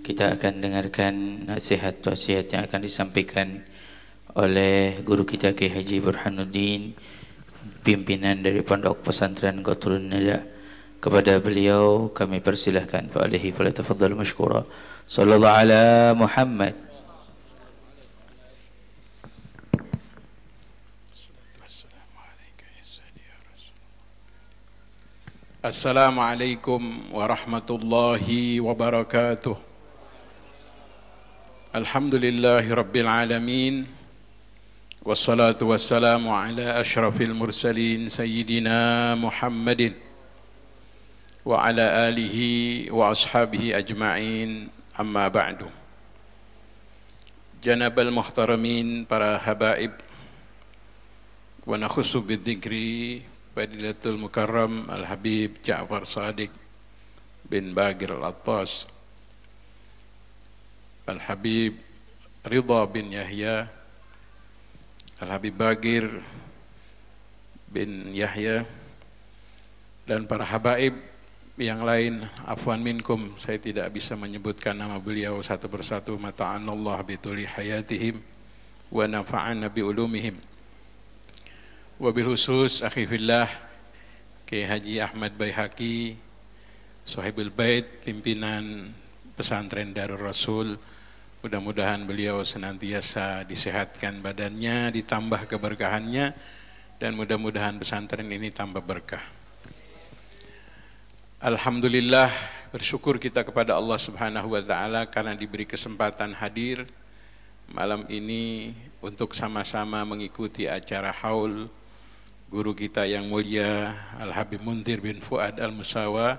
kita akan dengarkan nasihat wasiat yang akan disampaikan oleh guru kita Kiai Haji Burhanuddin pimpinan dari Pondok Pesantren Qatrun Nada kepada beliau kami persilahkan. Fa falyatafaddal mashkura. Sallallahu ala Muhammad. Assalamualaikum warahmatullahi wabarakatuh الحمد لله رب العالمين والصلاة والسلام على أشرف المرسلين سيدنا محمد وعلى آله وأصحابه أجمعين أما بعد. جنب المحترمين para habaib ونخص بالذكر فضيلة المكرم الحبيب جعفر صادق بن باقر الأطاس Al-Habib Ridha bin Yahya Al-Habib Bagir bin Yahya dan para habaib yang lain. Afwan minkum saya tidak bisa menyebutkan nama beliau satu persatu. Mata'anallah bituli hayatihim wa nafa'ana bi ulumihim. Wabil khusus akhi fillah Kiai Haji Ahmad Baihaqi Sohibul Bait pimpinan pesantren Darul Rasul mudah-mudahan beliau senantiasa disehatkan badannya ditambah keberkahannya dan mudah-mudahan pesantren ini tambah berkah. Alhamdulillah bersyukur kita kepada Allah Subhanahu wa taala karena diberi kesempatan hadir malam ini untuk sama-sama mengikuti acara haul guru kita yang mulia Al-Habib Muntir bin Fuad Al-Musawa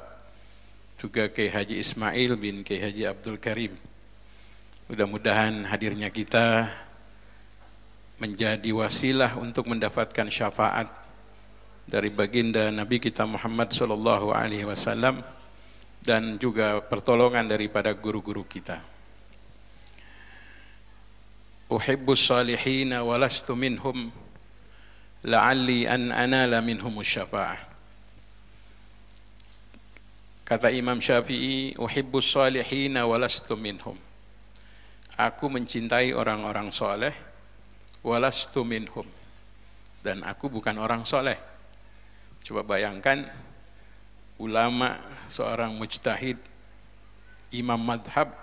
juga Kiai Haji Ismail bin Kiai Haji Abdul Karim mudah-mudahan hadirnya kita menjadi wasilah untuk mendapatkan syafaat dari baginda Nabi kita Muhammad sallallahu alaihi wasallam dan juga pertolongan daripada guru-guru kita. Uhibbus salihina walastu minhum la'alli an anala minhum syafa'ah kata Imam Syafi'i uhibbus salihina walastu minhum aku mencintai orang-orang soleh walastu minhum dan aku bukan orang soleh coba bayangkan ulama seorang mujtahid imam madhab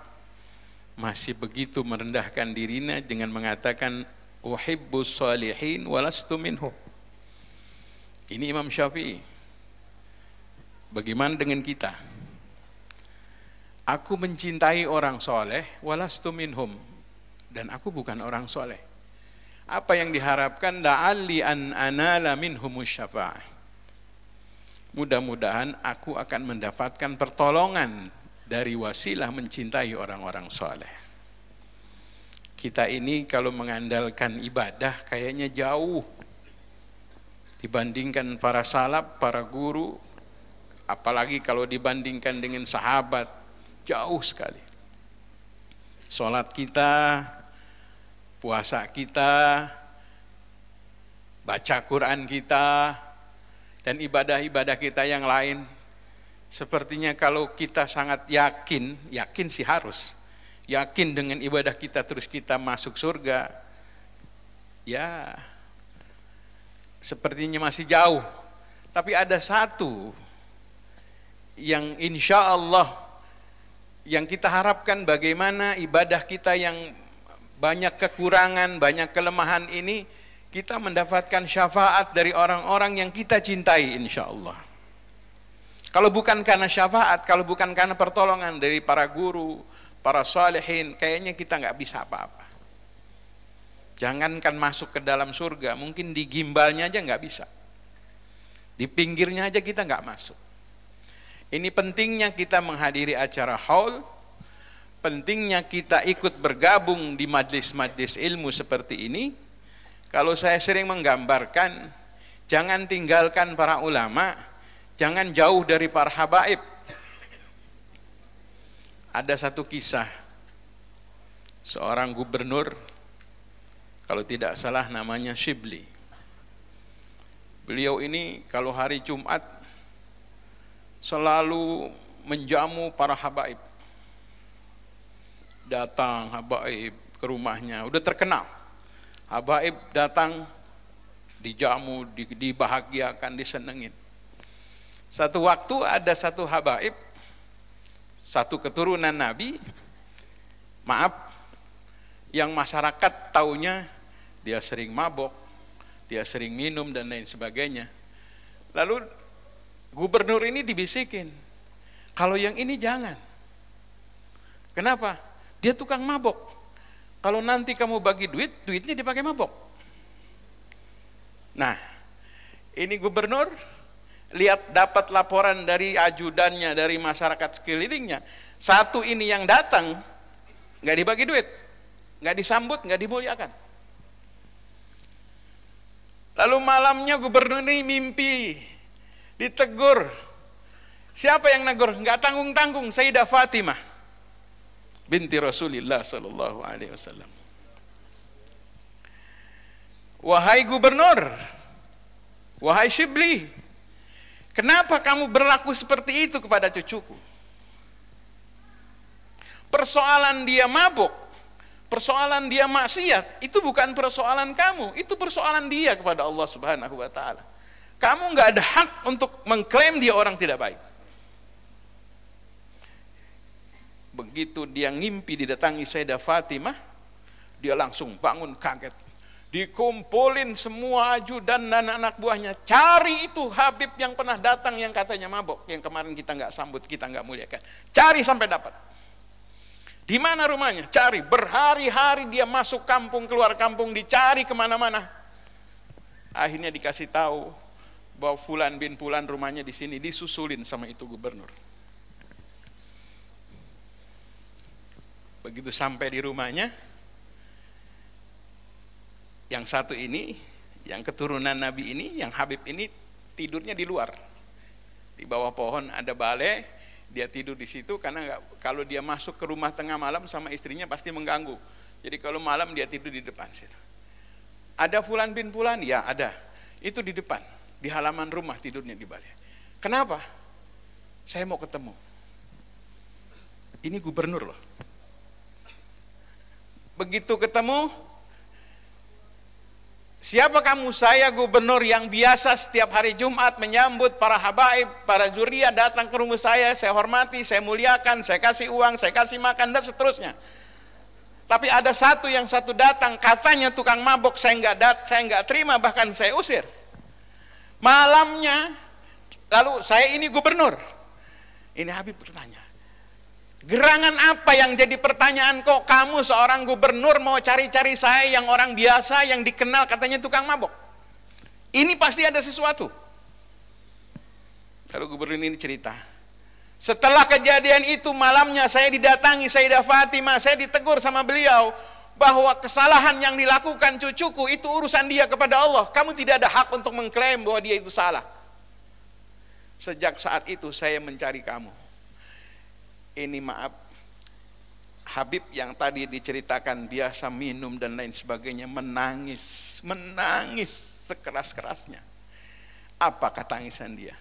masih begitu merendahkan dirinya dengan mengatakan uhibbus salihin walastu minhum. Ini Imam Syafi'i. Bagaimana dengan kita? Aku mencintai orang soleh, walastu minhum. Dan aku bukan orang soleh. Apa yang diharapkan? La'alli an anala minhum syafa'ah. Mudah-mudahan aku akan mendapatkan pertolongan dari wasilah mencintai orang-orang soleh kita ini kalau mengandalkan ibadah kayaknya jauh dibandingkan para salaf, para guru, apalagi kalau dibandingkan dengan sahabat, jauh sekali. Salat kita, puasa kita, baca Quran kita, dan ibadah-ibadah kita yang lain, sepertinya kalau kita sangat yakin, yakin sih harus, yakin dengan ibadah kita terus kita masuk surga ya sepertinya masih jauh. Tapi ada satu yang insya Allah yang kita harapkan bagaimana ibadah kita yang banyak kekurangan, banyak kelemahan ini kita mendapatkan syafaat dari orang-orang yang kita cintai insya Allah. Kalau bukan karena syafaat, kalau bukan karena pertolongan dari para guru, para salihin, kayaknya kita nggak bisa apa-apa. Jangankan masuk ke dalam surga, mungkin di gimbalnya aja nggak bisa. Di pinggirnya aja kita nggak masuk. Ini pentingnya kita menghadiri acara haul, pentingnya kita ikut bergabung di majlis-majlis ilmu seperti ini. Kalau saya sering menggambarkan, jangan tinggalkan para ulama, jangan jauh dari para habaib, ada satu kisah seorang gubernur kalau tidak salah namanya Shibli. Beliau ini kalau hari Jumat selalu menjamu para habaib. datang Habaib ke rumahnya, udah terkenal. Habaib datang dijamu, dibahagiakan, disenengin. Satu waktu ada satu habaib, satu keturunan Nabi, maaf, yang masyarakat taunya dia sering mabok, dia sering minum dan lain sebagainya. Lalu gubernur ini dibisikin, kalau yang ini jangan. Kenapa? Dia tukang mabok. Kalau nanti kamu bagi duit, duitnya dipakai mabok. Nah, ini gubernur lihat dapat laporan dari ajudannya dari masyarakat sekelilingnya satu ini yang datang nggak dibagi duit nggak disambut nggak dimuliakan lalu malamnya gubernur ini mimpi ditegur siapa yang negur nggak tanggung tanggung Sayyidah Fatimah binti Rasulullah Sallallahu Alaihi Wasallam wahai gubernur wahai Shibli Kenapa kamu berlaku seperti itu kepada cucuku? Persoalan dia mabuk, persoalan dia maksiat, itu bukan persoalan kamu, itu persoalan dia kepada Allah Subhanahu wa taala. Kamu nggak ada hak untuk mengklaim dia orang tidak baik. Begitu dia ngimpi didatangi Sayyidah Fatimah, dia langsung bangun kaget. Dikumpulin semua ajudan dan anak buahnya cari itu Habib yang pernah datang yang katanya mabok yang kemarin kita nggak sambut kita nggak muliakan. Cari sampai dapat. Di mana rumahnya? Cari. Berhari-hari dia masuk kampung keluar kampung dicari ke mana-mana. Akhirnya dikasih tahu bahwa Fulan bin Fulan rumahnya di sini disusulin sama itu gubernur begitu sampai di rumahnya yang satu ini, yang keturunan Nabi ini, yang Habib ini tidurnya di luar. Di bawah pohon ada balai, dia tidur di situ karena gak, kalau dia masuk ke rumah tengah malam sama istrinya pasti mengganggu. Jadi kalau malam dia tidur di depan situ. Ada fulan bin fulan? Ya ada. Itu di depan, di halaman rumah tidurnya di balai. Kenapa? Saya mau ketemu. Ini gubernur loh. Begitu ketemu, Siapa kamu? Saya gubernur yang biasa setiap hari Jumat menyambut para habaib, para juriah datang ke rumah saya, saya hormati, saya muliakan, saya kasih uang, saya kasih makan dan seterusnya. Tapi ada satu yang satu datang, katanya tukang mabok, saya nggak dat, saya nggak terima, bahkan saya usir. Malamnya, lalu saya ini gubernur. Ini Habib bertanya, Gerangan apa yang jadi pertanyaan kok kamu seorang gubernur mau cari-cari saya yang orang biasa yang dikenal katanya tukang mabok. Ini pasti ada sesuatu. Lalu gubernur ini cerita. Setelah kejadian itu malamnya saya didatangi Sayyidah Fatimah, saya ditegur sama beliau bahwa kesalahan yang dilakukan cucuku itu urusan dia kepada Allah. Kamu tidak ada hak untuk mengklaim bahwa dia itu salah. Sejak saat itu saya mencari kamu ini maaf Habib yang tadi diceritakan biasa minum dan lain sebagainya menangis, menangis sekeras-kerasnya. Apa kata tangisan dia?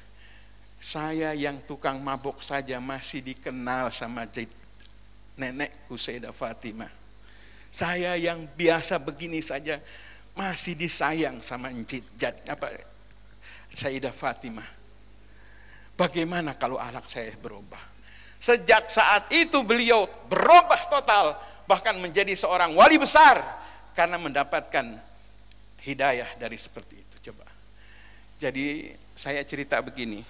Saya yang tukang mabuk saja masih dikenal sama nenekku Sayyidah Fatimah. Saya yang biasa begini saja masih disayang sama Jid, apa Sayyidah Fatimah. Bagaimana kalau anak saya berubah? Sejak saat itu beliau berubah total, bahkan menjadi seorang wali besar karena mendapatkan hidayah dari seperti itu. Coba. Jadi saya cerita begini,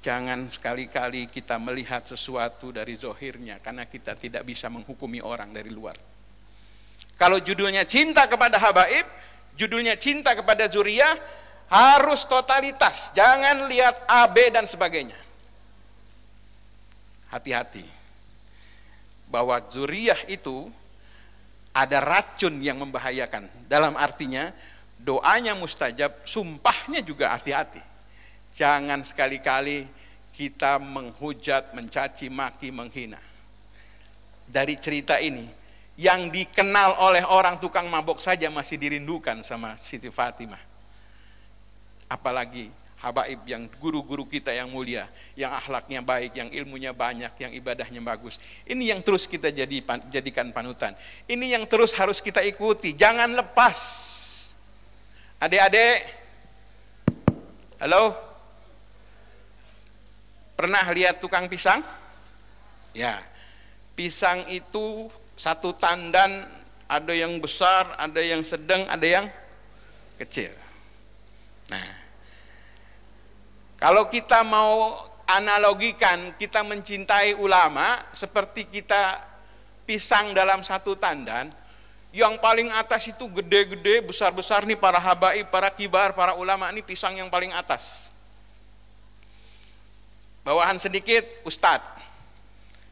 jangan sekali-kali kita melihat sesuatu dari zohirnya karena kita tidak bisa menghukumi orang dari luar. Kalau judulnya cinta kepada habaib, judulnya cinta kepada zuriyah, harus totalitas, jangan lihat A, B dan sebagainya hati-hati bahwa zuriyah itu ada racun yang membahayakan. Dalam artinya doanya mustajab, sumpahnya juga hati-hati. Jangan sekali-kali kita menghujat, mencaci, maki, menghina. Dari cerita ini, yang dikenal oleh orang tukang mabok saja masih dirindukan sama Siti Fatimah. Apalagi habaib yang guru-guru kita yang mulia, yang akhlaknya baik, yang ilmunya banyak, yang ibadahnya bagus. Ini yang terus kita jadi jadikan panutan. Ini yang terus harus kita ikuti. Jangan lepas. Adik-adik, halo, pernah lihat tukang pisang? Ya, pisang itu satu tandan, ada yang besar, ada yang sedang, ada yang kecil. Nah, kalau kita mau analogikan, kita mencintai ulama seperti kita pisang dalam satu tandan, yang paling atas itu gede-gede, besar-besar nih para habaib, para kibar, para ulama ini pisang yang paling atas. Bawahan sedikit, ustad.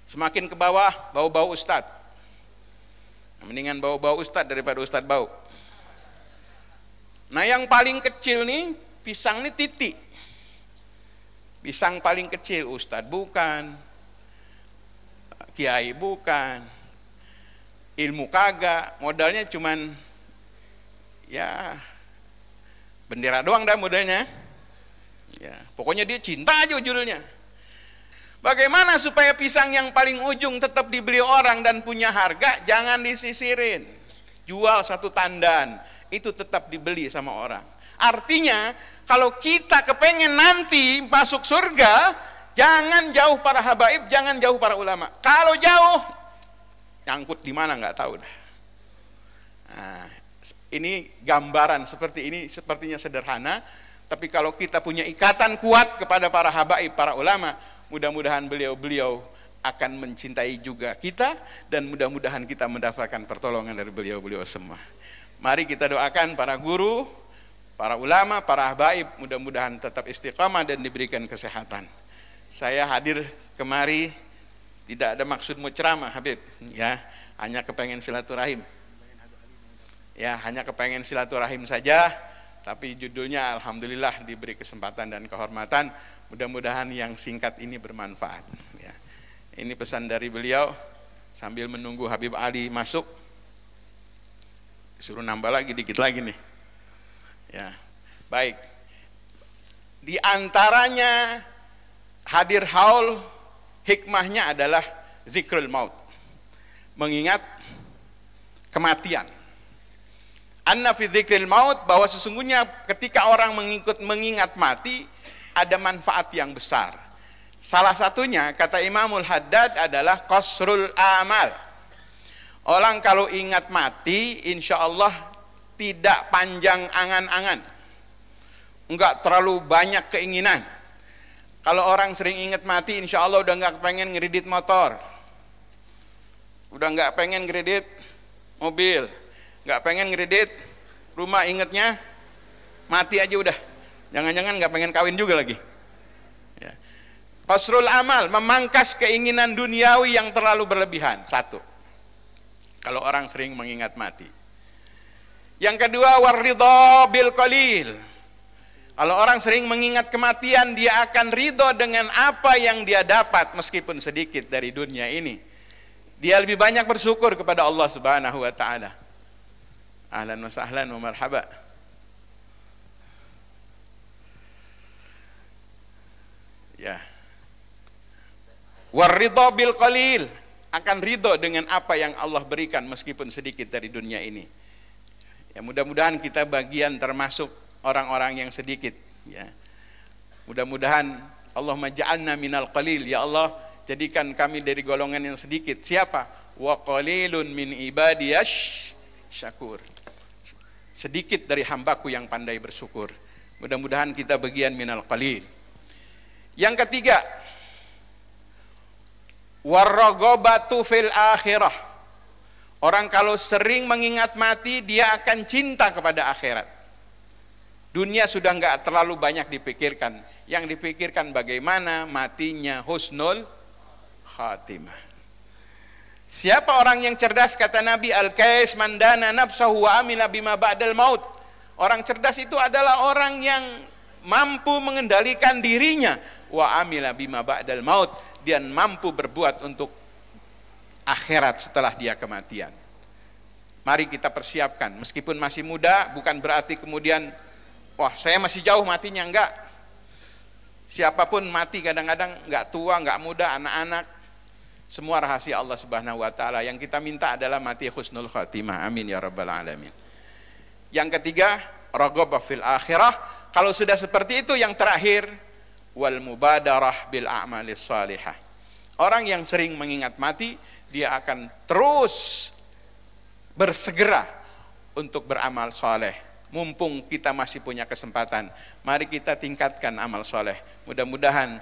Semakin ke bawah, bau-bau ustad. Mendingan bau-bau ustad daripada ustad bau. Nah yang paling kecil nih, pisang nih titik. Pisang paling kecil Ustadz bukan. Kiai bukan. Ilmu kagak, modalnya cuman ya bendera doang dah modalnya. Ya, pokoknya dia cinta aja judulnya. Bagaimana supaya pisang yang paling ujung tetap dibeli orang dan punya harga? Jangan disisirin. Jual satu tandan, itu tetap dibeli sama orang. Artinya kalau kita kepengen nanti masuk surga, jangan jauh para habaib, jangan jauh para ulama. Kalau jauh, nyangkut di mana nggak tahu. Nah, ini gambaran seperti ini sepertinya sederhana, tapi kalau kita punya ikatan kuat kepada para habaib, para ulama, mudah-mudahan beliau-beliau akan mencintai juga kita dan mudah-mudahan kita mendapatkan pertolongan dari beliau-beliau semua. Mari kita doakan para guru, para ulama, para habaib mudah-mudahan tetap istiqamah dan diberikan kesehatan. Saya hadir kemari tidak ada maksud mau ceramah Habib, ya hanya kepengen silaturahim. Ya hanya kepengen silaturahim saja, tapi judulnya Alhamdulillah diberi kesempatan dan kehormatan. Mudah-mudahan yang singkat ini bermanfaat. Ya. Ini pesan dari beliau sambil menunggu Habib Ali masuk. Suruh nambah lagi dikit lagi nih. Ya, baik. Di antaranya hadir haul hikmahnya adalah zikrul maut. Mengingat kematian. Anna fi maut bahwa sesungguhnya ketika orang mengikut mengingat mati ada manfaat yang besar. Salah satunya kata Imamul Haddad adalah kosrul amal. Orang kalau ingat mati, insya Allah tidak panjang angan-angan. Enggak terlalu banyak keinginan. Kalau orang sering ingat mati, insya Allah udah enggak pengen ngeridit motor. Udah enggak pengen ngeridit mobil. Enggak pengen ngeridit rumah ingetnya mati aja udah. Jangan-jangan enggak pengen kawin juga lagi. Ya. Amal, memangkas keinginan duniawi yang terlalu berlebihan. Satu. Kalau orang sering mengingat mati. Yang kedua waridho bil qalil. Kalau orang sering mengingat kematian, dia akan ridho dengan apa yang dia dapat meskipun sedikit dari dunia ini. Dia lebih banyak bersyukur kepada Allah Subhanahu wa taala. Ahlan wa sahlan wa marhaba. Ya. Waridho bil qalil akan ridho dengan apa yang Allah berikan meskipun sedikit dari dunia ini. Ya, mudah-mudahan kita bagian termasuk orang-orang yang sedikit ya. Mudah-mudahan Allah maj'alna minal qalil ya Allah jadikan kami dari golongan yang sedikit. Siapa? Wa qalilun min ibadiyash syakur. Sedikit dari hambaku yang pandai bersyukur. Mudah-mudahan kita bagian minal qalil. Yang ketiga, warragobatu fil akhirah Orang kalau sering mengingat mati, dia akan cinta kepada akhirat. Dunia sudah nggak terlalu banyak dipikirkan. Yang dipikirkan bagaimana matinya husnul khatimah. Siapa orang yang cerdas kata Nabi Al-Qais mandana nafsahu wa amila bima ba'dal maut. Orang cerdas itu adalah orang yang mampu mengendalikan dirinya wa amila bima ba'dal maut dan mampu berbuat untuk akhirat setelah dia kematian. Mari kita persiapkan, meskipun masih muda, bukan berarti kemudian, wah saya masih jauh matinya, enggak. Siapa pun mati kadang-kadang nggak tua, nggak muda, anak-anak, semua rahasia Allah Subhanahu wa taala. Yang kita minta adalah mati husnul khatimah. Amin ya rabbal alamin. Yang ketiga, raghabah fil akhirah. Kalau sudah seperti itu yang terakhir wal mubadarah bil a'malis salihah. Orang yang sering mengingat mati, dia akan terus bersegera untuk beramal soleh. Mumpung kita masih punya kesempatan, mari kita tingkatkan amal soleh. Mudah-mudahan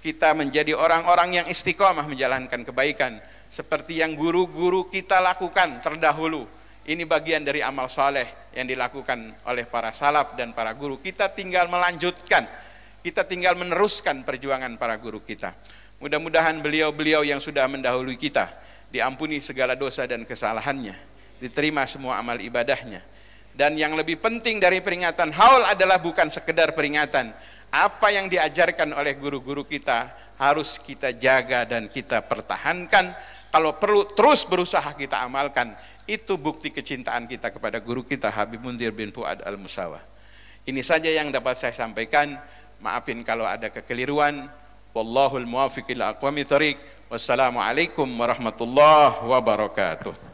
kita menjadi orang-orang yang istiqomah menjalankan kebaikan seperti yang guru-guru kita lakukan terdahulu. Ini bagian dari amal soleh yang dilakukan oleh para salaf dan para guru. Kita tinggal melanjutkan, kita tinggal meneruskan perjuangan para guru kita. Mudah-mudahan beliau-beliau yang sudah mendahului kita diampuni segala dosa dan kesalahannya, diterima semua amal ibadahnya. Dan yang lebih penting dari peringatan haul adalah bukan sekedar peringatan, apa yang diajarkan oleh guru-guru kita harus kita jaga dan kita pertahankan. Kalau perlu terus berusaha kita amalkan, itu bukti kecintaan kita kepada guru kita Habib Mundir bin Fuad Al-Musawa. Ini saja yang dapat saya sampaikan. Maafin kalau ada kekeliruan. Wallahul muwafiq ila aqwamit thoriq. Wassalamualaikum warahmatullahi wabarakatuh.